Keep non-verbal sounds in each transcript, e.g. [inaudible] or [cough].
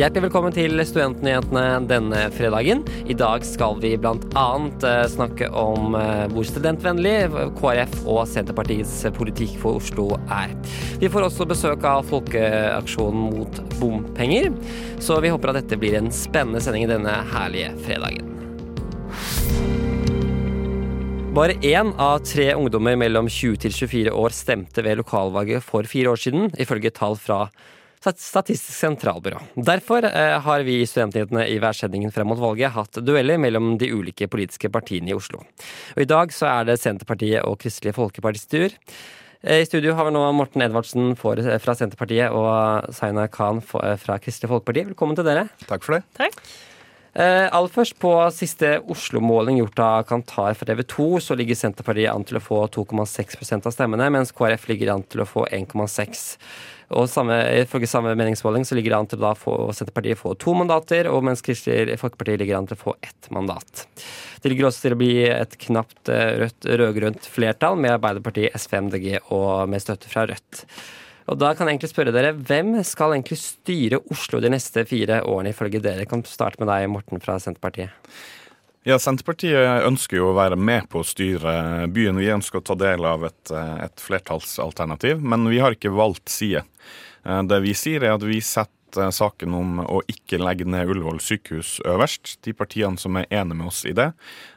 Hjertelig velkommen til Studentnyhetene denne fredagen. I dag skal vi bl.a. snakke om eh, hvor studentvennlig KrF og Senterpartiets politikk for Oslo er. Vi får også besøk av Folkeaksjonen mot bompenger, så vi håper at dette blir en spennende sending denne herlige fredagen. Bare én av tre ungdommer mellom 20 til 24 år stemte ved lokalvalget for fire år siden, ifølge tall fra Statistisk sentralbyrå. Derfor eh, har vi i Studentnyhetene i værsendingen frem mot valget hatt dueller mellom de ulike politiske partiene i Oslo. Og I dag så er det Senterpartiet og Kristelig Folkepartis tur. Eh, I studio har vi nå Morten Edvardsen fra Senterpartiet og Zaina Khan fra Kristelig Folkeparti. Velkommen til dere. Takk for det. Takk. Eh, aller først, på siste Oslo-måling gjort av Kantar for TV 2, så ligger Senterpartiet an til å få 2,6% av stemmene, mens KrF ligger an til å få 1,6 og samme, Ifølge samme meningsmåling så ligger det an til å få Senterpartiet få to mandater, og mens Kristelig Folkeparti ligger an til å få ett mandat. Det ligger også til å bli et knapt rødt rød-grønt flertall med Arbeiderpartiet, SV, MDG og med støtte fra Rødt. Og da kan jeg egentlig spørre dere, Hvem skal egentlig styre Oslo de neste fire årene, ifølge dere? Jeg kan starte med deg, Morten fra Senterpartiet. Ja, Senterpartiet ønsker jo å være med på å styre byen. Vi ønsker å ta del av et, et flertallsalternativ, men vi har ikke valgt side. Eh, det vi sier, er at vi setter saken om å ikke legge ned Ullevål sykehus øverst. De partiene som er enige med oss i det,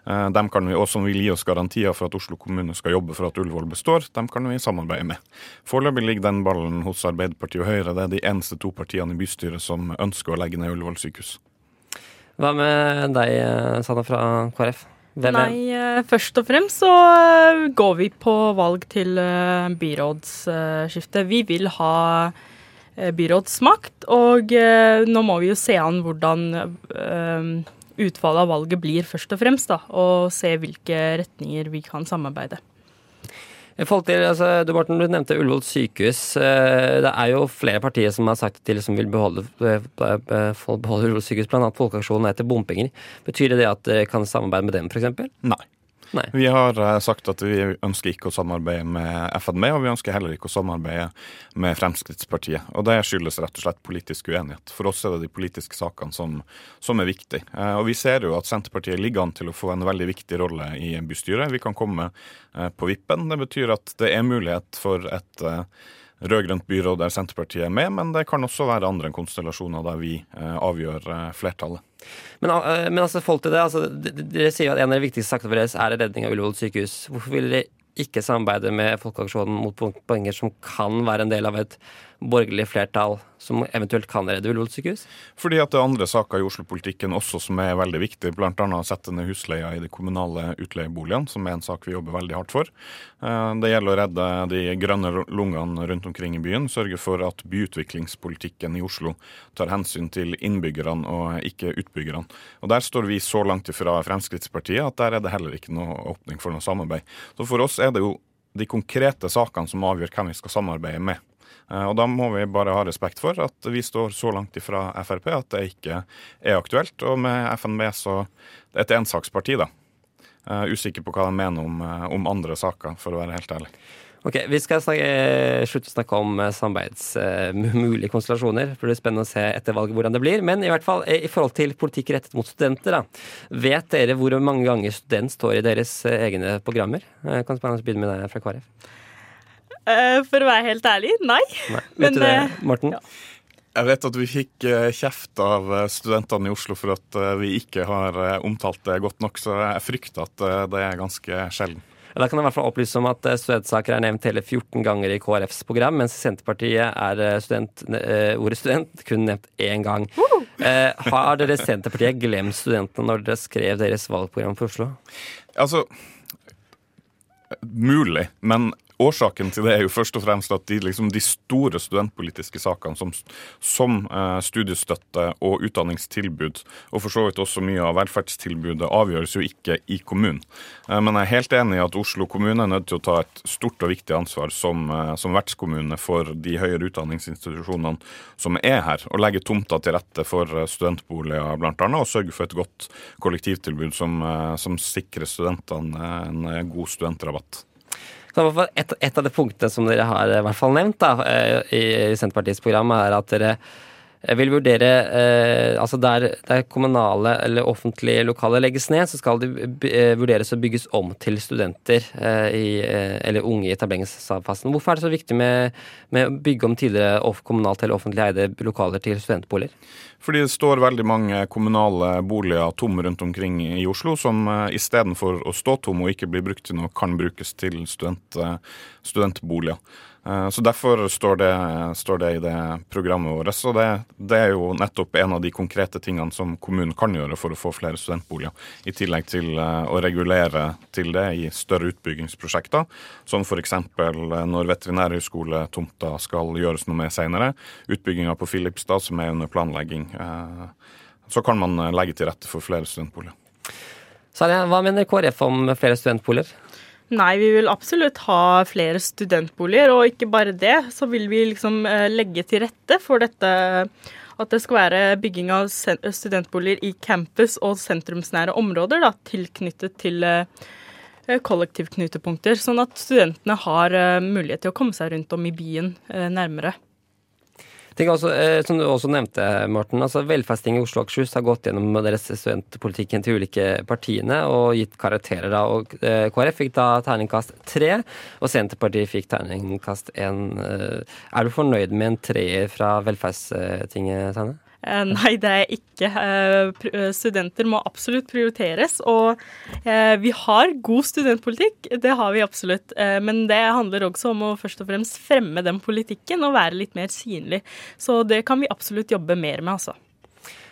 eh, dem kan vi, og som vil gi oss garantier for at Oslo kommune skal jobbe for at Ullevål består, dem kan vi samarbeide med. Foreløpig ligger den ballen hos Arbeiderpartiet og Høyre. Det er de eneste to partiene i bystyret som ønsker å legge ned Ullevål sykehus. Hva med deg, Sanna fra KrF? Hvem Nei, først og fremst så går vi på valg til byrådsskifte. Vi vil ha byrådsmakt, og nå må vi jo se an hvordan utfallet av valget blir, først og fremst, da, og se hvilke retninger vi kan samarbeide. Til, altså, du, Morten, du nevnte Ullevål sykehus. Det er jo flere partier som har sagt at de vil beholde, beholde Ullevål sykehus, bl.a. Folkeaksjonen etter bompenger. Betyr det at dere kan samarbeide med dem, f.eks.? Nei. Nei. Vi har sagt at vi ønsker ikke å samarbeide med FNB, og vi ønsker heller ikke å samarbeide med Fremskrittspartiet. Og Det skyldes rett og slett politisk uenighet. For oss er det de politiske sakene som, som er viktige. Og vi ser jo at Senterpartiet ligger an til å få en veldig viktig rolle i bystyret. Vi kan komme på vippen. Det betyr at det er mulighet for et rød-grønt byråd der Senterpartiet er med, men det kan også være andre konstellasjoner der vi avgjør flertallet. Men, men altså, folk til det, altså, Dere sier jo at en av de viktigste sakene deres er redning av Ullevål sykehus. Hvorfor vil dere ikke samarbeide med Folkeaksjonen mot poenger som kan være en del av et borgerlig flertall som eventuelt kan redde Ullevål sykehus? Fordi at det er andre saker i Oslo-politikken også som er veldig viktige. Bl.a. å sette ned husleia i de kommunale utleieboligene, som er en sak vi jobber veldig hardt for. Det gjelder å redde de grønne lungene rundt omkring i byen. Sørge for at byutviklingspolitikken i Oslo tar hensyn til innbyggerne og ikke utbyggerne. Og Der står vi så langt ifra Fremskrittspartiet at der er det heller ikke noe åpning for noe samarbeid. Så for oss er det jo de konkrete sakene som avgjør hvem vi skal samarbeide med. Og Da må vi bare ha respekt for at vi står så langt ifra Frp at det ikke er aktuelt. Og med FNB så det er et ensaksparti, da. Uh, usikker på hva de mener om, om, andre saker, for å være helt ærlig. Ok, Vi skal snakke, slutte å snakke om samarbeidsmulige konstellasjoner. Det blir spennende å se etter valget hvordan det blir. Men i hvert fall i forhold til politikk rettet mot studenter, da. Vet dere hvor mange ganger student står i deres egne programmer? Jeg kan begynne med deg fra KrF. Uh, for å være helt ærlig, nei. nei. [laughs] Vet Men, du det, Morten? Ja. Jeg vet at vi fikk kjeft av studentene i Oslo for at vi ikke har omtalt det godt nok, så jeg frykter at det er ganske sjelden. Da kan jeg i hvert fall opplyse om at studentsaker er nevnt hele 14 ganger i KrFs program, mens i Senterpartiet er student, ordet student [laughs] kun nevnt én gang. Uh! Har dere Senterpartiet glemt studentene når dere skrev deres valgprogram for Oslo? Altså, Mulig, men Årsaken til det er jo først og fremst at de, liksom, de store studentpolitiske sakene som, som eh, studiestøtte og utdanningstilbud, og for så vidt også mye av velferdstilbudet, avgjøres jo ikke i kommunen. Eh, men jeg er helt enig i at Oslo kommune er nødt til å ta et stort og viktig ansvar som, eh, som vertskommune for de høyere utdanningsinstitusjonene som er her, og legge tomta til rette for eh, studentboliger bl.a., og sørge for et godt kollektivtilbud som, eh, som sikrer studentene en god studentrabatt. Et, et, av de punktene som dere har i hvert fall nevnt da, eh, i Senterpartiets program, er at dere eh, vil vurdere eh, altså der, der, kommunale eller offentlige lokaler legges ned, så skal de vurderes å bygges om til studenter eh, i, eh, eller unge i etableringsfasen. Hvorfor er det så viktig med, med å bygge om tidligere kommunalt eller offentlig eide lokaler til studentboliger? Fordi det står veldig mange kommunale boliger tomme rundt omkring i Oslo, som eh, istedenfor å stå tomme og ikke bli brukt til noe, kan brukes til student, uh, studentboliger. Eh, så Derfor står det, står det, i det programmet vårt. Så det, det, er jo nettopp en av de konkrete tingene som kommunen kan gjøre for å få flere studentboliger. I tillegg til å regulere til det i større utbyggingsprosjekter, som f.eks. når Veterinærhøgskoletomta skal gjøres noe med senere. Utbygginga på Filipstad som er under planlegging. Eh, så kan man eh, legge til rette for flere studentboliger. Sarja, hva mener KrF om flere studentboliger? Nei, vi vil absolutt ha flere studentboliger, og ikke bare det. Så vil vi liksom eh, legge til rette for dette at det skal være bygging av studentboliger i campus og sentrumsnære områder da, tilknyttet til kollektivknutepunkter, sånn at studentene har mulighet til å komme seg rundt om i byen nærmere. Også, eh, som du også nevnte, Morten, altså Velferdstinget i Oslo og Akershus har gått gjennom deres studentpolitikken til ulike partiene og gitt karakterer. da, og eh, KrF fikk da terningkast tre, og Senterpartiet fikk terningkast én. Eh, er du fornøyd med en treer fra Velferdstinget, Tegne? Eh, nei, det er ikke. Eh, eh, studenter må absolutt prioriteres. Og vi har god studentpolitikk, det har vi absolutt. Men det handler også om å først og fremst fremme den politikken og være litt mer synlig. Så det kan vi absolutt jobbe mer med, altså.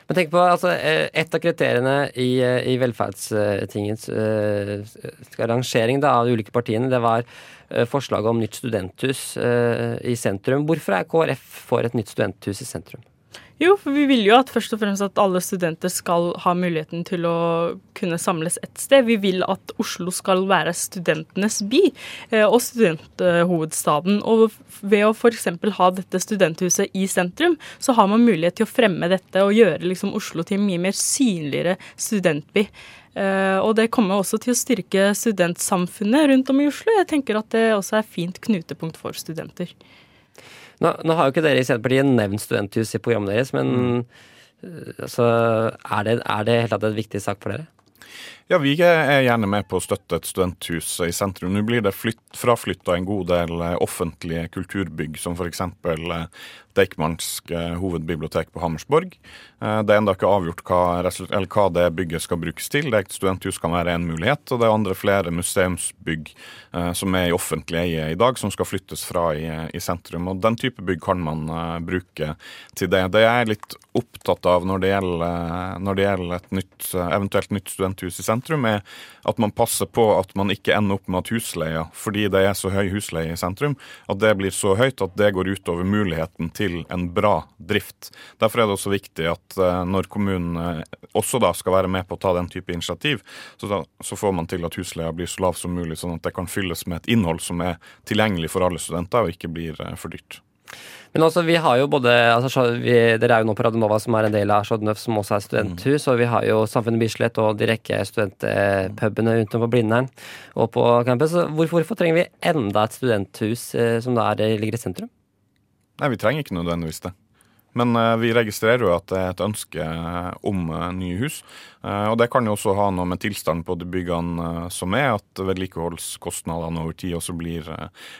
Men tenk på, altså, Et av kriteriene i, i Velferdstingets uh, rangering da, av de ulike partiene, det var forslaget om nytt studenthus uh, i sentrum. Hvorfor er KrF for et nytt studenthus i sentrum? Jo, for vi vil jo at først og fremst at alle studenter skal ha muligheten til å kunne samles et sted. Vi vil at Oslo skal være studentenes by eh, og studenthovedstaden. Og ved å f.eks. ha dette studenthuset i sentrum, så har man mulighet til å fremme dette og gjøre liksom Oslo til en mye mer synligere studentby. Uh, og det kommer også til å styrke studentsamfunnet rundt om i Oslo. Jeg tenker at det også er fint knutepunkt for studenter. Nå, nå, har jo ikke dere i Senterpartiet nevnt studenthus i programmet deres, men mm. altså, er, det, er det helt tatt et viktig sak for dere? Ja, Vi er gjerne med på å støtte et studenthus i sentrum. Nå blir det fraflytta en god del eh, offentlige kulturbygg, som f.eks. Eh, Deichmansk hovedbibliotek på Hammersborg. Eh, det er ennå ikke avgjort hva, det bygget skal brukes til. Det Et studenthus kan være en mulighet, og det er andre flere museumsbygg som er i offentlig eie i dag, som skal flyttes fra i, i sentrum. Og Den type bygg kan man bruke til det. Det jeg er litt opptatt av når det gjelder, når det gjelder et nytt, eventuelt nytt studenthus i sentrum, sentrum, er at man passer på at man ikke ender opp med at husleia, fordi det er så høy husleie i sentrum, at det blir så høyt at det går utover muligheten til en bra drift. Derfor er det også viktig at eh, når kommunen eh, også da skal være med på å ta den type initiativ, så, da, så får man til at husleia blir så lav som mulig, sånn at det kan fylles med et innhold som er tilgjengelig for alle studenter, og ikke blir eh, for dyrt. Men også, vi har jo både altså, vi, Dere er jo nå på Radionova, som er en del av Chateau som også er studenthus. Mm. Og vi har jo Samfunnet Bislett og de rekke studentpubene rundt om Blindern og på campus. Hvorfor, hvorfor, trenger vi enda et studenthus eh, som da er, ligger i sentrum? Nei, vi trenger ikke nødvendigvis det. Men eh, vi registrerer jo at det er et ønske om eh, nye hus. Uh, og det kan jo også ha noe med tilstanden på de byggene som er, at vedlikeholdskostnadene over tid også blir,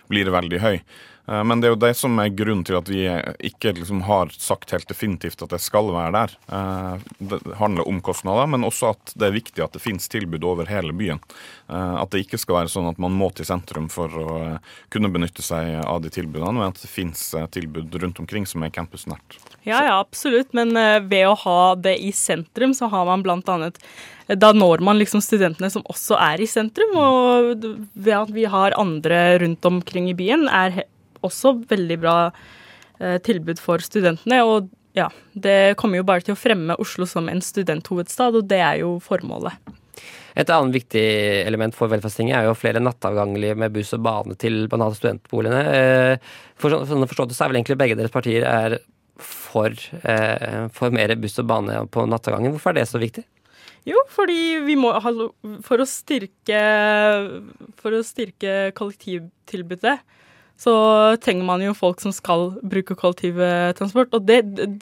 blir veldig høy. Eh, men det er jo det som er grunnen til at vi ikke liksom har sagt helt definitivt at det skal være der. Eh, det handler om kostnader, men også at det er viktig at det finnes tilbud over hele byen. Eh, at det ikke skal være sånn at man må til sentrum for å kunne benytte seg av de tilbudene, men at det finnes tilbud rundt omkring som er campusnært. Ja, ja, absolutt. Men ved å ha det i sentrum, så har man blant annet da når man liksom studentene som også er i sentrum. Og ved at vi har andre rundt omkring i byen, er også veldig bra eh, tilbud for studentene. Og ja, det kommer jo bare til å fremme Oslo som en studenthovedstad, og det er jo formålet. Et annet viktig element for velferdstinget er jo flere nattavganger med buss og bane til banale studentboligene. Eh, for sånn forstått så er vel egentlig begge deres partier er for, eh, for mer buss og bane på nattavgangen. Hvorfor er det så viktig? Jo, fordi vi må For å styrke, for å styrke kollektivtilbudet så trenger man jo folk som skal bruke kollektivtransport. Og det,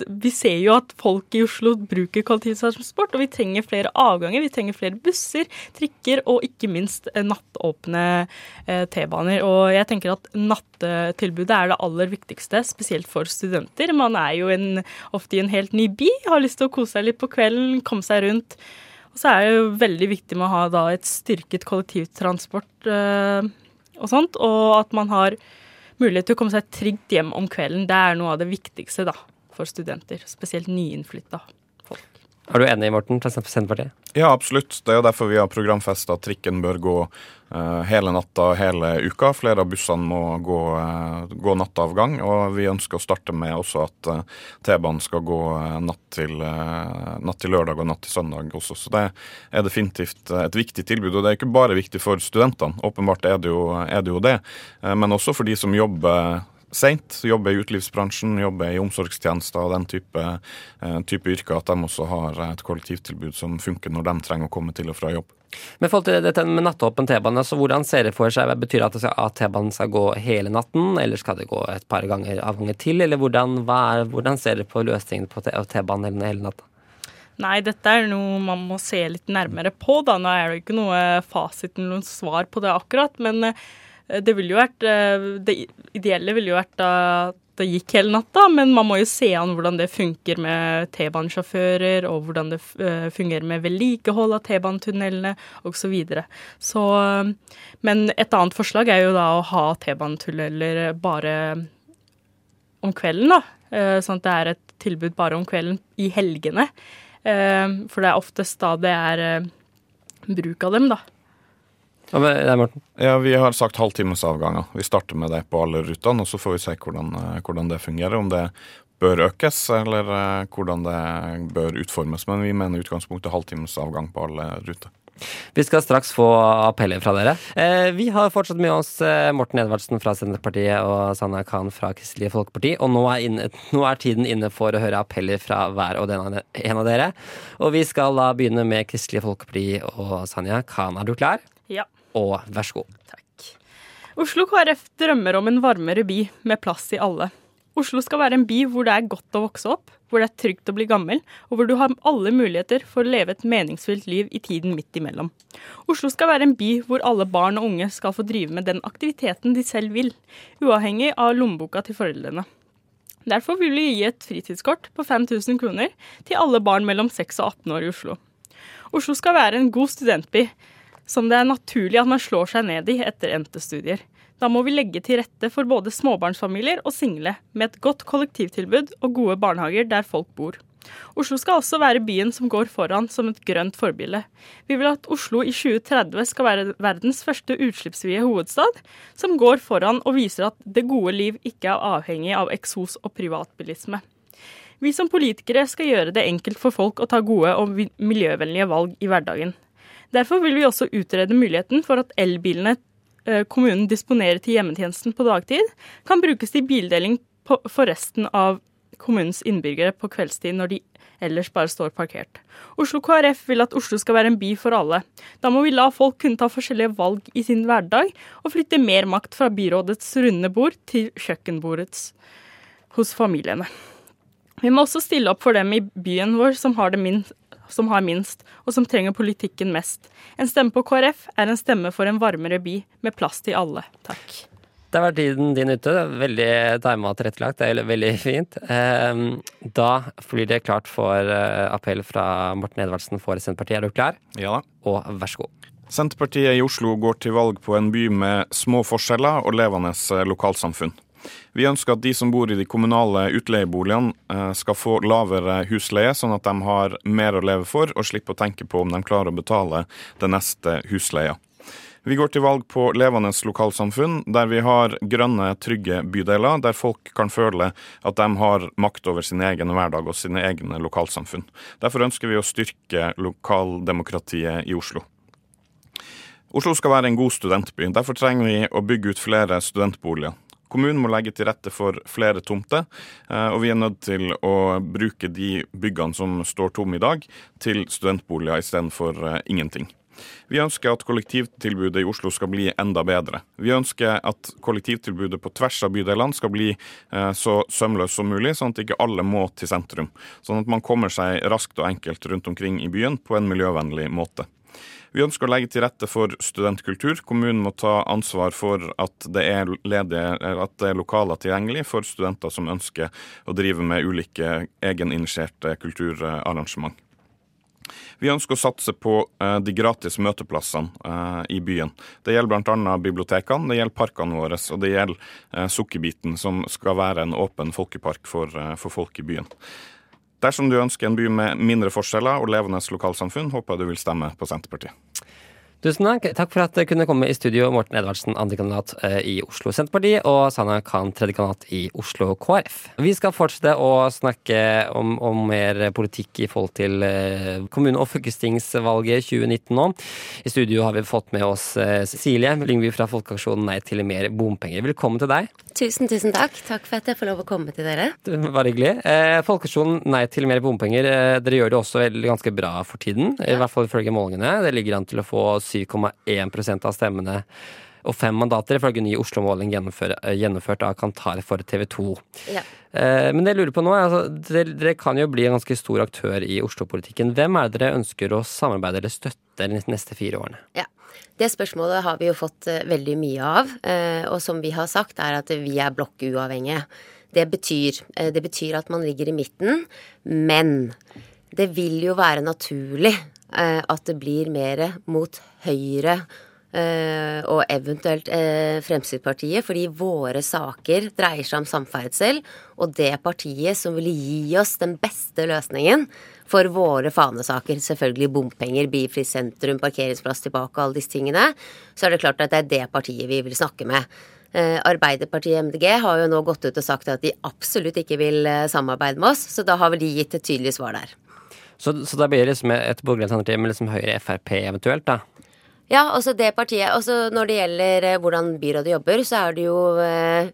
vi ser jo at folk i Oslo bruker kollektivtransport, og vi trenger flere avganger. Vi trenger flere busser, trikker og ikke minst eh, nattåpne eh, T-baner. Og jeg tenker at nattetilbudet er det aller viktigste, spesielt for studenter. Man er jo en, ofte i en helt ny by, har lyst til å kose seg litt på kvelden, komme seg rundt. Og så er det jo veldig viktig med å ha et styrket kollektivtransport øh, og sånt, og at man har mulighet til å komme seg trygt hjem om kvelden. Det er noe av det viktigste da, for studenter, spesielt nyinnflytta. Er du enig, Morten, fra Senterpartiet? Ja, absolutt. Det er jo derfor vi har programfesta at trikken bør gå uh, hele natta hele uka. Flere av bussene må gå, uh, gå nattavgang. Og vi ønsker å starte med også at uh, T-banen skal gå natt til, natt, til, lørdag og natt til søndag også. Så det er definitivt et viktig tilbud. Og det er ikke bare viktig for studentene, åpenbart er det jo, er det, jo det. men også for de som jobber seint. Jobber i utelivsbransjen, jobber i omsorgstjenester og den type, uh, type, yrker. At de også har et kollektivtilbud som funker når de trenger å komme til og fra jobb. Men forhold til dette med nattåpen T-bane, så hvordan ser det for seg? Betyr det at, at T-banen skal gå hele natten, eller skal det gå et par ganger avganger til? Eller hvordan, er, hvordan ser dere på løsningen på T-banen hele natta? Nei, dette er noe man må se litt nærmere på. da. Nå er det ikke noe fasit eller noe svar på det akkurat. Men Eh, det ville jo vært eh, Det ideelle ville jo vært at det gikk hele natta, men man må jo se an hvordan det funker med T-banesjåfører, og hvordan det eh, fungerer med vedlikehold av T-banetunnelene osv. Så, videre. så Men et annet forslag er jo da å ha T-banetunneler bare om kvelden, da. Sånn at det er et tilbud bare om kvelden i helgene. For det er oftest da det er bruk av dem, da. Hva med deg, Morten? Ja, Vi har sagt halvtimesavganger. Vi starter med det på alle rutene, og så får vi se hvordan, eh, hvordan, det fungerer. Om det bør økes, eller uh, hvordan det bør utformes. Men vi mener utgangspunktet halvtimesavgang på alle ruter. Vi skal straks få appeller fra dere. Eh, vi har fortsatt med oss eh, Morten Edvardsen fra Senterpartiet og Sanna Khan fra Kristelig Folkeparti. Og nå er, inne, nå er, tiden inne for å høre appeller fra hver og den, en av dere. Og vi skal da begynne med Kristelig Folkeparti og Sanja Khan. Er du klar? Ja og vær så god. Takk. Oslo KrF drømmer om en varmere by med plass i alle. Oslo skal være en by hvor det er godt å vokse opp, hvor det er trygt å bli gammel, og hvor du har alle muligheter for å leve et meningsfylt liv i tiden midt imellom. Oslo skal være en by hvor alle barn og unge skal få drive med den aktiviteten de selv vil, uavhengig av lommeboka til foreldrene. Derfor vil vi gi et fritidskort på 5000 kroner til alle barn mellom 6 og 18 år i Oslo. Oslo skal være en god studentby, som det er naturlig at man slår seg ned i etter endte studier. Da må vi legge til rette for både småbarnsfamilier og single, med et godt kollektivtilbud og gode barnehager der folk bor. Oslo skal også være byen som går foran som et grønt forbilde. Vi vil at Oslo i 2030 skal være verdens første utslippsfrie hovedstad, som går foran og viser at det gode liv ikke er avhengig av eksos og privatbilisme. Vi som politikere skal gjøre det enkelt for folk å ta gode og miljøvennlige valg i hverdagen. Derfor vil vi også utrede muligheten for at elbilene eh, kommunen disponerer til hjemmetjenesten på dagtid, kan brukes til bildeling for resten av kommunens innbyggere på kveldstid når de ellers bare står parkert. Oslo KrF vil at Oslo skal være en by for alle. Da må vi la folk kunne ta forskjellige valg i sin hverdag, og flytte mer makt fra byrådets runde bord til kjøkkenbordets hos familiene. Vi må også stille opp for dem i byen vår som har det minst, som har minst, og som trenger politikken mest. En stemme på KrF er en stemme for en varmere by, med plass til alle. Takk. Det var tiden din ute. Veldig tima og tilrettelagt. Det er veldig fint. Ehm, da blir det klart for eh, appell fra Morten Edvardsen for Senterpartiet. Er du klar? Ja da. Og vær så god. Senterpartiet i Oslo går til valg på en by med små forskjeller og levende eh, lokalsamfunn. Vi ønsker at de som bor i de kommunale utleieboligene eh, skal få lavere husleie, sånn at de har mer å leve for og slipper å tenke på om de klarer å betale den neste husleia. Vi går til valg på levende lokalsamfunn, der vi har grønne, trygge bydeler, der folk kan føle at de har makt over sin egen hverdag og sine egne lokalsamfunn. Derfor ønsker vi å styrke lokaldemokratiet i Oslo. Oslo skal være en god studentby. Derfor trenger vi å bygge ut flere studentboliger. Kommunen må legge til rette for flere tomter, eh, og vi er nødt til å bruke de byggene som står tomme i dag, til studentboliger istedenfor eh, ingenting. Vi ønsker at kollektivtilbudet i Oslo skal bli enda bedre. Vi ønsker at kollektivtilbudet på tvers av bydelene skal bli eh, så sømløst som mulig, sånn at ikke alle må til sentrum. Sånn at man kommer seg raskt og enkelt rundt omkring i byen på en miljøvennlig måte. Vi ønsker å legge til rette for studentkultur. Kommunen må ta ansvar for at det er, ledige, at det er lokaler tilgjengelig for studenter som ønsker å drive med ulike egeninitierte kulturarrangement. Vi ønsker å satse på uh, de gratis møteplassene uh, i byen. Det gjelder bl.a. bibliotekene, det gjelder parkene våre, og det gjelder uh, Sukkerbiten, som skal være en åpen folkepark for, for folk i byen. Dersom du ønsker en by med mindre forskjeller og levende lokalsamfunn, håper jeg du vil stemme på Senterpartiet. Tusen takk. Takk for at du kunne komme i studio, Morten Edvardsen, andrekandidat eh, i Oslo Senterparti, og Sana Khan, tredjekandidat i Oslo KrF. Vi skal fortsette å snakke om, om mer politikk i forhold til eh, kommune- og fylkestingsvalget 2019 nå. I studio har vi fått med oss Silje Cecilie Lyngby fra Folkeaksjonen Nei til mer bompenger. Velkommen til deg. Tusen, tusen takk. Takk for at jeg får lov å komme til dere. Bare hyggelig. Folkeaksjonen Nei til mer bompenger, dere gjør det også ganske bra for tiden. I hvert fall ifølge målingene. Det ligger an til å få 7,1% av stemmene og fem mandater, ifølge ny Oslo-måling gjennomført av Kantar for TV 2. Ja. Eh, men det jeg lurer på nå, altså, dere, dere, kan jo bli en ganske stor aktør i Oslo-politikken. Hvem er det dere ønsker å samarbeide eller støtte de neste fire årene? Ja. Det spørsmålet har vi jo fått uh, veldig mye av. eh, og som vi har sagt, er at vi er blokkuavhengige. Det betyr, uh, det betyr at man ligger i midten, men det vil jo være naturlig Eh, at det blir mer mot høyre eh, og eventuelt eh, Fremskrittspartiet, fordi våre saker dreier seg om samferdsel, og det partiet som vil gi oss den beste løsningen for våre fanesaker, selvfølgelig bompenger, bilfri sentrum, parkeringsplass tilbake, og alle disse tingene, så er det klart at det er det partiet vi vil snakke med. Arbeiderpartiet MDG har jo nå gått ut og sagt at de absolutt ikke vil samarbeide med oss, så da har vel de gitt et tydelig svar der. Så, så da blir det liksom et borgerlig alternativ med liksom Høyre Frp eventuelt, da? Ja, også det partiet også Når det gjelder eh, hvordan byrådet jobber, så er det jo uh,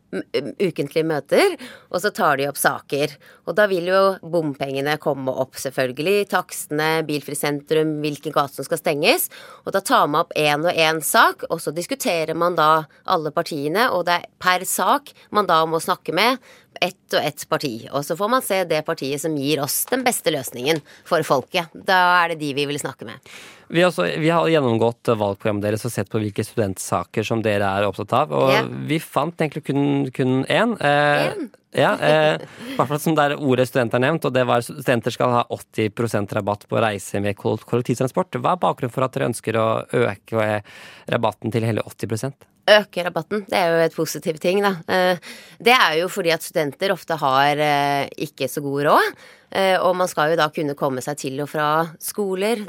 ukentlige møter, og så tar de opp saker. Og da vil jo bompengene komme opp, selvfølgelig. Takstene, bilfri sentrum, hvilken gate som skal stenges. Og da tar man opp én og én sak, og så diskuterer man da alle partiene, og det er per sak man da må snakke med ett og ett parti. Og så får man se det partiet som gir oss den beste løsningen for folket. Da er det de vi vil snakke med. Vi, også, vi har gjennomgått valgprogrammet deres og sett på hvilke studentsaker som dere er opptatt av. Og yeah. vi fant egentlig kun, kun én. Eh, ja, eh, hvert fall som der ordet student er nevnt, og det var studenter skal ha 80% rabatt på reise med kollektivtransport. Hva er bakgrunnen for at dere ønsker å øke rabatten til hele 80 øke rabatten. Det er jo et positiv ting, da. Eh, det er jo fordi at studenter ofte har eh, ikke så god råd. Eh, og man skal jo da kunne komme seg til og fra skoler,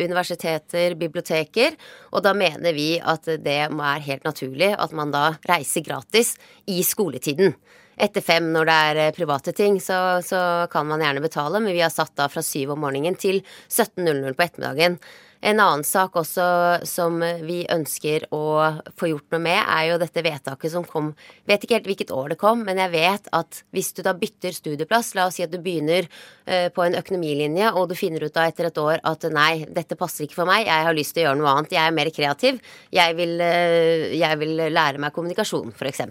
universiteter, biblioteker. Og da mener vi at det er helt naturlig at man da reiser gratis i skoletiden. Etter fem, når det er private ting, så, så kan man gjerne betale, men vi har satt da fra syv om morgenen til 17.00 på ettermiddagen. En annen sak også som vi ønsker å få gjort noe med, er jo dette vedtaket som kom Vet ikke helt hvilket år det kom, men jeg vet at hvis du da bytter studieplass, la oss si at du begynner eh, på en økonomilinje, og du finner ut da etter et år at nei, dette passer ikke for meg, jeg har lyst til å gjøre noe annet, jeg er mer kreativ, jeg vil, eh, jeg vil lære meg kommunikasjon, f.eks.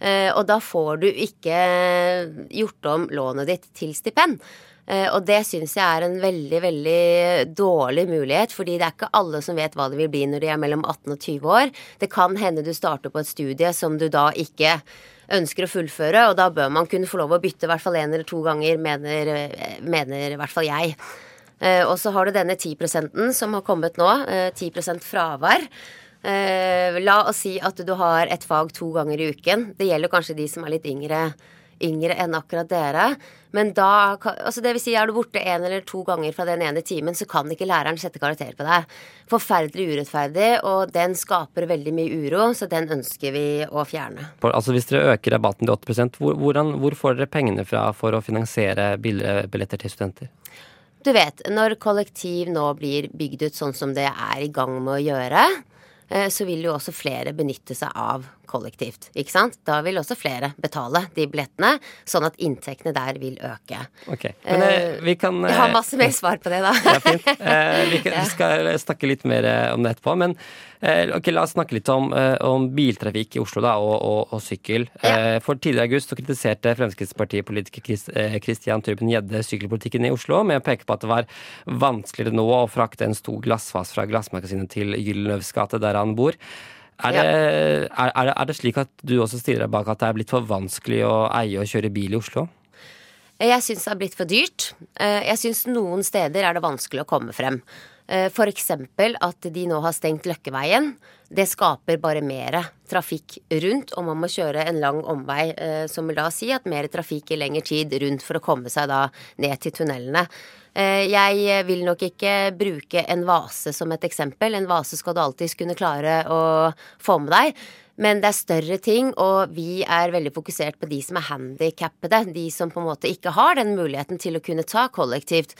Eh, og da får du ikke gjort om lånet ditt til stipend. Eh, og det syns jeg er en veldig, veldig dårlig mulighet, fordi det er ikke alle som vet hva det vil bli når de er mellom 18 og 20 år. Det kan hende du starter på et studie som du da ikke ønsker å fullføre, og da bør man kunne få lov å bytte i hvert fall én eller to ganger, mener, mener i hvert fall jeg. Eh, og så har du denne 10 som har kommet nå. 10% fravær. La oss si at du har et fag to ganger i uken. Det gjelder kanskje de som er litt yngre yngre enn akkurat dere. Men da altså det vil si, er du borte en eller to ganger fra den ene timen, så kan ikke læreren sette karakter på deg. Forferdelig urettferdig, og den skaper veldig mye uro, så den ønsker vi å fjerne. Altså Hvis dere øker rabatten til 8 hvor, hvordan, hvor får dere pengene fra for å finansiere billetter til studenter? Du vet, når kollektiv nå blir bygd ut sånn som det er i gang med å gjøre, Eh, så vil jo også flere benytte seg av kollektivt. Ikke sant? Da vil også flere betale de billettene, sånn at inntektene der vil øke. Ok, men eh, vi kan Jeg har masse mer svar på det, da. Ja, fint. [laughs] Vi, kan, vi skal snakke litt mer om det etterpå. Men ok, la oss snakke litt om, om biltrafikk i Oslo da, og, og, og sykkel. Ja. For tidligere i august så kritiserte Fremskrittspartipolitiker Christian Turben Gjedde sykkelpolitikken i Oslo med å peke på at det var vanskeligere nå å frakte en stor glassfas fra Glassmagasinet til Gyllenløvs gate, der han bor. Er det, er, er, er det, slik at du også stiller deg bak at det er blitt for vanskelig å eie og kjøre bil i Oslo? Jeg syns det er blitt for dyrt. Eh, jeg syns noen steder er det vanskelig å komme frem. Eh, F.eks. at de nå har stengt Løkkeveien. Det skaper bare mer trafikk rundt, og man må kjøre en lang omvei, eh, som vil da si at mer trafikk i lengre tid rundt for å komme seg da ned til tunnelene. Eh, jeg vil nok ikke bruke en vase som et eksempel. En vase skal du alltids kunne klare å få med deg. Men det er større ting, og vi er veldig fokusert på de som er handikappede. De som på en måte ikke har den muligheten til å kunne ta kollektivt.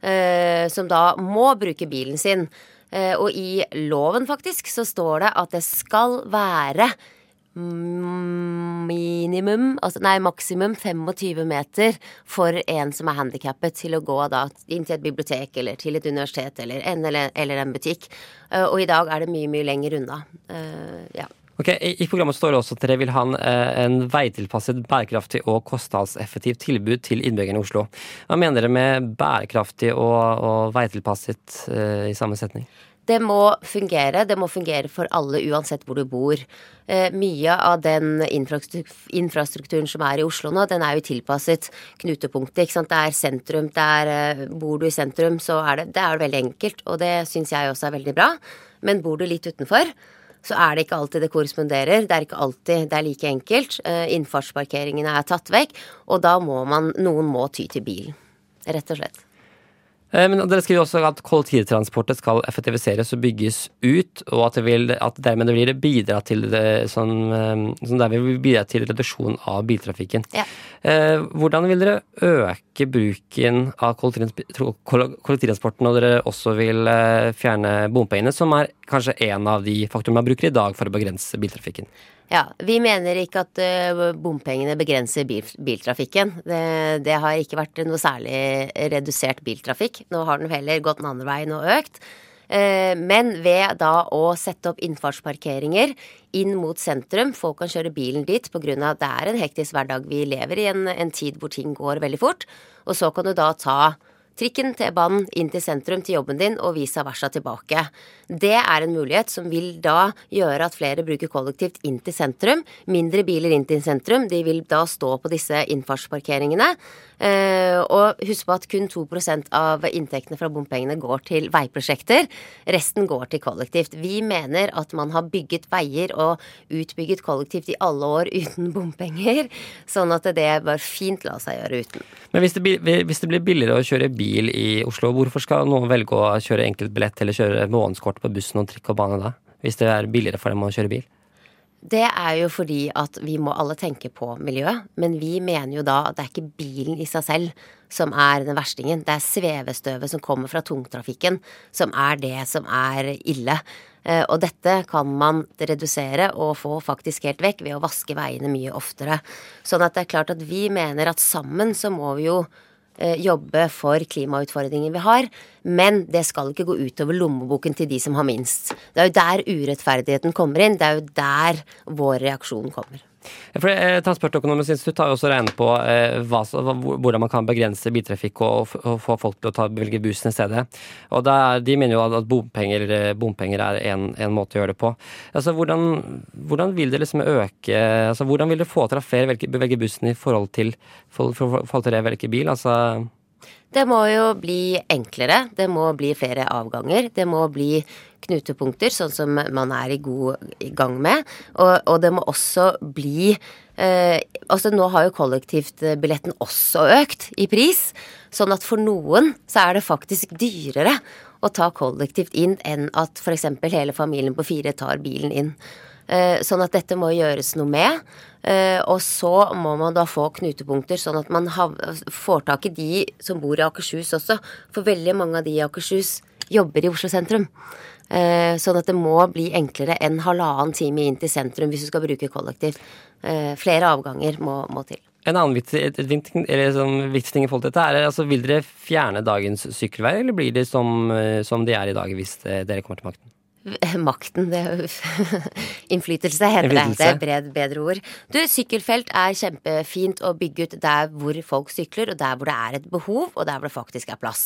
Eh, som da må bruke bilen sin. Eh, og i loven, faktisk, så står det at det skal være minimum, altså nei, maksimum 25 meter for en som er handikappet, til å gå da inn til et bibliotek eller til et universitet eller en, eller, eller en butikk. Uh, og i dag er det mye, mye lenger unna. Uh, ja. Ok, I programmet står det også at dere vil ha en, eh, en veitilpasset, bærekraftig og kostnadseffektivt tilbud til innbyggerne i Oslo. Hva mener dere med bærekraftig og, og veitilpasset uh, i samme setning? Det må fungere. Det må fungere for alle uansett hvor du bor. Eh, mye av den infrastrukturen som er i Oslo nå, den er jo tilpasset knutepunktet. ikke sant? Det er sentrum. Det er, eh, bor du i sentrum, så er det, det er veldig enkelt. Og det syns jeg også er veldig bra. Men bor du litt utenfor, så er det ikke alltid det korresponderer. Det er ikke alltid det er like enkelt. Eh, innfartsparkeringene er tatt vekk, og da må man Noen må ty til bilen. Rett og slett. Eh, men dere skriver også at kollektivtransportet skal effektiviseres og bygges ut, og at, det vil, at dermed det blir bidra til det, sånn, vil bidra til reduksjon av biltrafikken. Ja. Eh, hvordan vil dere øke bruken av kollektivtransporten når dere også vil fjerne bompengene, som er kanskje en av de faktorene man bruker i dag for å begrense biltrafikken? Ja, Vi mener ikke at uh, bompengene begrenser bil, biltrafikken. Det, det, har ikke vært noe særlig redusert biltrafikk. Nå har den heller gått den andre veien og økt. Uh, men ved da å sette opp innfartsparkeringer inn mot sentrum, folk kan kjøre bilen dit pga. at det er en hektisk hverdag. Vi lever i en, en tid hvor ting går veldig fort. Og så kan du da ta trikken, T-banen, inn til sentrum til jobben din og vice versa tilbake. Det er en mulighet som vil da gjøre at flere bruker kollektivt inn til sentrum. Mindre biler inn til sentrum. De vil da stå på disse innfartsparkeringene. Eh, og husk på at kun 2% av inntektene fra bompengene går til veiprosjekter. Resten går til kollektivt. Vi mener at man har bygget veier og utbygget kollektivt i alle år [laughs] uten bompenger, sånn at det bør fint la seg gjøre uten. Men hvis det, hvis det blir billigere å kjøre bil i Oslo, hvorfor skal noen velge å kjøre enkeltbillett eller kjøre månedskort på bussen og trikk og bane da? Hvis det er billigere for dem å kjøre bil? Det er jo fordi at vi må alle tenke på miljøet. Men vi mener jo da at det er ikke bilen i seg selv som er den verstingen. Det er svevestøvet som kommer fra tungtrafikken som er det som er ille. Eh, og dette kan man redusere og få faktisk helt vekk ved å vaske veiene mye oftere. Sånn at det er klart at vi mener at sammen så må vi jo jobbe for klimautfordringen vi har. Men det skal ikke gå utover lommeboken til de som har minst. Det er jo der urettferdigheten kommer inn. Det er jo der vår reaksjon kommer. For eh, Transportøkonomisk institutt har jo også regnet på eh, hva, hvordan man kan begrense biltrafikk og, og, få folk til å ta, velge bussen i stedet. Og er, De mener jo at bompenger, eh, bompenger er en, en, måte å gjøre det på. Altså, hvordan, hvordan, vil det liksom øke altså, Hvordan vil det få til at flere velger, bussen i forhold til, for, for, forhold til det å velge bil? Altså det må jo bli enklere. Det må bli flere avganger. Det må bli knutepunkter, sånn som man er i god gang med. Og, og det må også bli eh, Altså nå har jo kollektivbilletten også økt i pris. Sånn at for noen så er det faktisk dyrere å ta kollektivt inn enn at f.eks. hele familien på fire tar bilen inn. Eh, sånn at dette må gjøres noe med. Eh, og så må man da få knutepunkter, sånn at man får tak i de som bor i Akershus også. For veldig mange av de i Akershus jobber i Oslo sentrum. Eh, sånn at det må bli enklere enn halvannen time inn til sentrum hvis du skal bruke kollektiv. Flere avganger må, må til. En annen viktig, sånn, ting i forhold til dette er altså, Vil dere fjerne dagens sykkelveier, eller blir det som, som de er i dag hvis dere kommer til makten? [laughs] Makten, det [laughs] Innflytelse heter det. Det er bred, bedre ord. Du, sykkelfelt er kjempefint å bygge ut der hvor folk sykler, og der hvor det er et behov, og der hvor det faktisk er plass.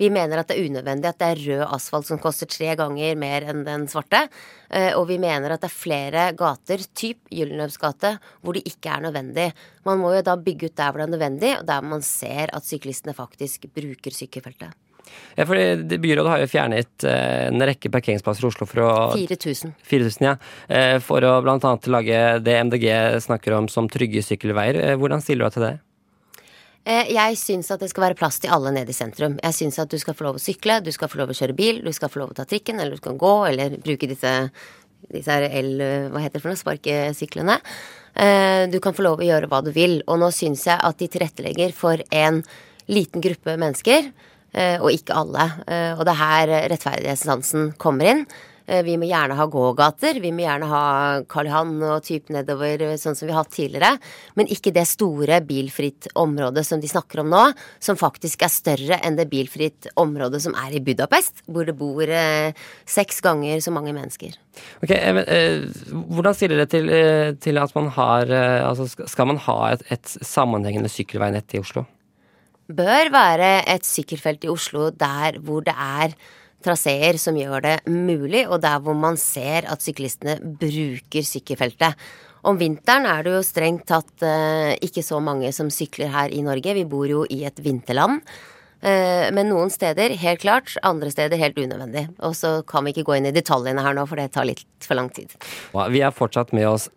Vi mener at det er unødvendig at det er rød asfalt som koster tre ganger mer enn den svarte. Eh, og vi mener at det er flere gater, typ Gyldenløvs gate, hvor det ikke er nødvendig. Man må jo da bygge ut der hvor det er nødvendig, og der man ser at syklistene faktisk bruker sykkelfeltet. Ja, for Byrådet har jo fjernet eh, en rekke parkeringsplasser i Oslo for å 4000. 4000 ja. Eh, for å bl.a. lage det MDG snakker om som trygge sykkelveier. Eh, hvordan stiller du deg til det? Jeg syns at det skal være plass til alle nede i sentrum. Jeg syns at du skal få lov å sykle, du skal få lov å kjøre bil, du skal få lov å ta trikken, eller du skal gå, eller bruke disse, disse el... Hva heter det for noe? Sparkesyklene. Du kan få lov å gjøre hva du vil. Og nå syns jeg at de tilrettelegger for en liten gruppe mennesker og ikke alle. Eh, og det er her rettferdighetssansen kommer inn. Eh, vi må gjerne ha gågater, vi må gjerne ha Karl Johan og type nedover, sånn som vi har hatt tidligere. Men ikke det store bilfritt området som de snakker om nå, som faktisk er større enn det bilfritt området som er i Budapest, hvor det bor eh, seks ganger så mange mennesker. Ok, men, eh, Hvordan stiller det til, til at man har altså Skal man ha et, et sammenhengende sykkelveinett i Oslo? Bør være et sykkelfelt i Oslo der hvor det er traseer som gjør det mulig, og der hvor man ser at syklistene bruker sykkelfeltet. Om vinteren er det jo strengt tatt eh, ikke så mange som sykler her i Norge. Vi bor jo i et vinterland. Eh, men noen steder helt klart, andre steder helt unødvendig. Og så kan vi ikke gå inn i detaljene her nå, for det tar litt for lang tid. Vi er fortsatt med oss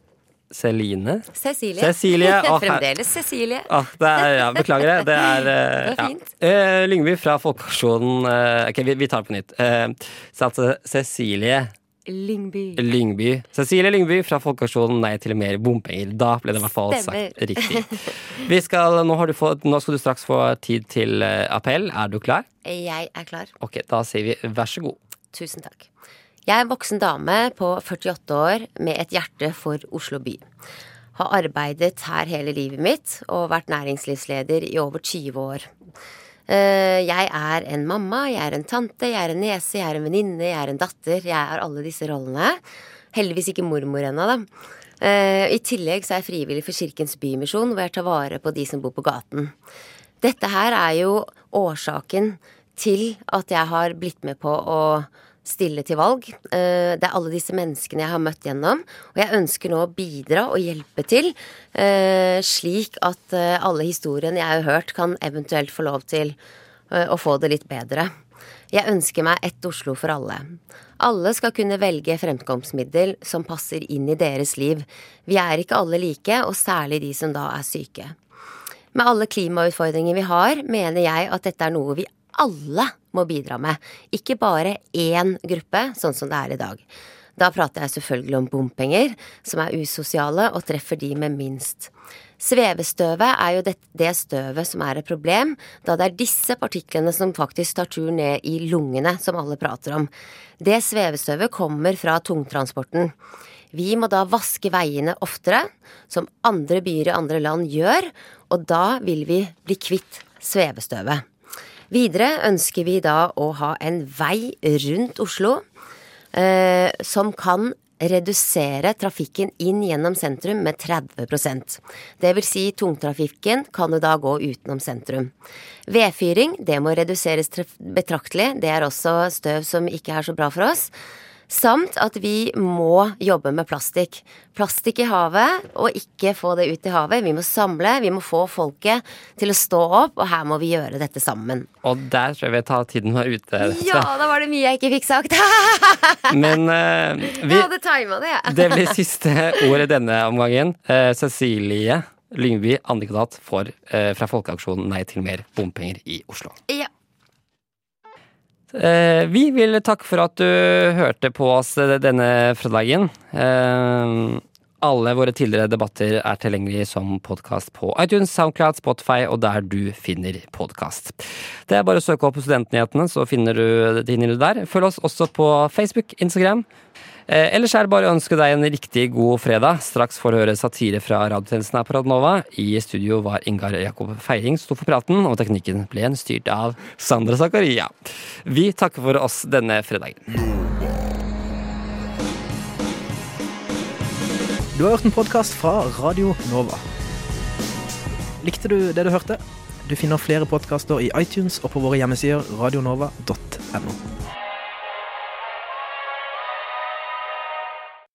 Celine? Cecilie. Cecilie. Oh, Fremdeles Cecilie. Oh, er, ja, beklager det. Det er, uh, [laughs] det fint. Ja. Uh, Lyngby fra Folkeaksjonen uh, Ok, vi, vi, tar det på nytt. så altså Cecilie Lyngby. Lyngby. Cecilie Lyngby fra Folkeaksjonen Nei til mer bompenger. Da ble det i hvert fall sagt riktig. [laughs] Vi skal, nå, fått, nå, skal du straks få tid til appell. Er du klar? Jeg er klar. Ok, Da sier vi vær så god. Tusen takk. Jeg er en voksen dame på 48 år med et hjerte for Oslo by. Har arbeidet her hele livet mitt og vært næringslivsleder i over 20 år. Eh, jeg er en mamma, jeg er en tante, jeg er en niese, jeg er en venninne, jeg er en datter. Jeg er alle disse rollene. Heldigvis ikke mormor ennå, da. Eh, I tillegg så er jeg frivillig for Kirkens Bymisjon, hvor jeg tar vare på de som bor på gaten. Dette her er jo årsaken til at jeg har blitt med på å stille til valg. Eh, det er alle disse menneskene jeg har møtt gjennom. Og jeg ønsker nå å bidra og hjelpe til, eh, slik at eh, alle historiene jeg har hørt, kan eventuelt få lov til å få det litt bedre. Jeg ønsker meg ett Oslo for alle. Alle skal kunne velge fremkomstmiddel som passer inn i deres liv. Vi er ikke alle like, og særlig de som da er syke. Med alle klimautfordringer vi har, mener jeg at dette er noe vi alle må bidra med, ikke bare én gruppe, sånn som det er i dag. Da prater jeg selvfølgelig om bompenger, som er usosiale og treffer de med minst. Svevestøvet er jo det, det, støvet som er et problem, da det er disse partiklene som faktisk tar tur ned i lungene, som alle prater om. Det svevestøvet kommer fra tungtransporten. Vi må da vaske veiene oftere, som andre byer i andre land gjør, og da vil vi bli kvitt svevestøvet. Videre ønsker vi da å ha en vei rundt Oslo eh, som kan redusere trafikken inn gjennom sentrum med 30% Det vil si tungtrafikken kan jo da gå utenom sentrum. Vedfyring, det må reduseres betraktelig. Det er også støv som ikke er så bra for oss. Samt at vi må jobbe med plastikk. Plastikk i havet, og ikke få det ut i havet. Vi må samle, vi må få folket til å stå opp, og her må vi gjøre dette sammen. Og der tror jeg vi tar tiden var ute. Ja, da var det mye jeg ikke fikk sagt. [laughs] Men uh, vi, Jeg hadde tima det, jeg. det blir siste ord i denne omgangen. Uh, Cecilie Lyngby, andrekandidat uh, fra Folkeaksjonen Nei til mer bompenger i Oslo. Ja. Eh, vi vil takke for at du hørte på oss denne fredagen. Eh, alle våre tidligere debatter er tilgjengelige som podkast på iTunes, Soundcloud, Spotify og der du finner podkast. Det er bare å søke opp Studentnyhetene, så finner du, du der. Følg oss også på Facebook, Instagram. Eh, ellers er det bare å ønske deg en riktig god fredag. Straks får du høre satire fra radiotjenesten her på Radnova. I studio var Ingar Jakob Feiring sto for praten, og teknikken ble en styrt av Sandra Zakaria. Vi takker for oss denne fredagen. Du har hørt en podkast fra Radio Nova. Likte du det du hørte? Du finner flere podkaster i iTunes og på våre hjemmesider radionova.no.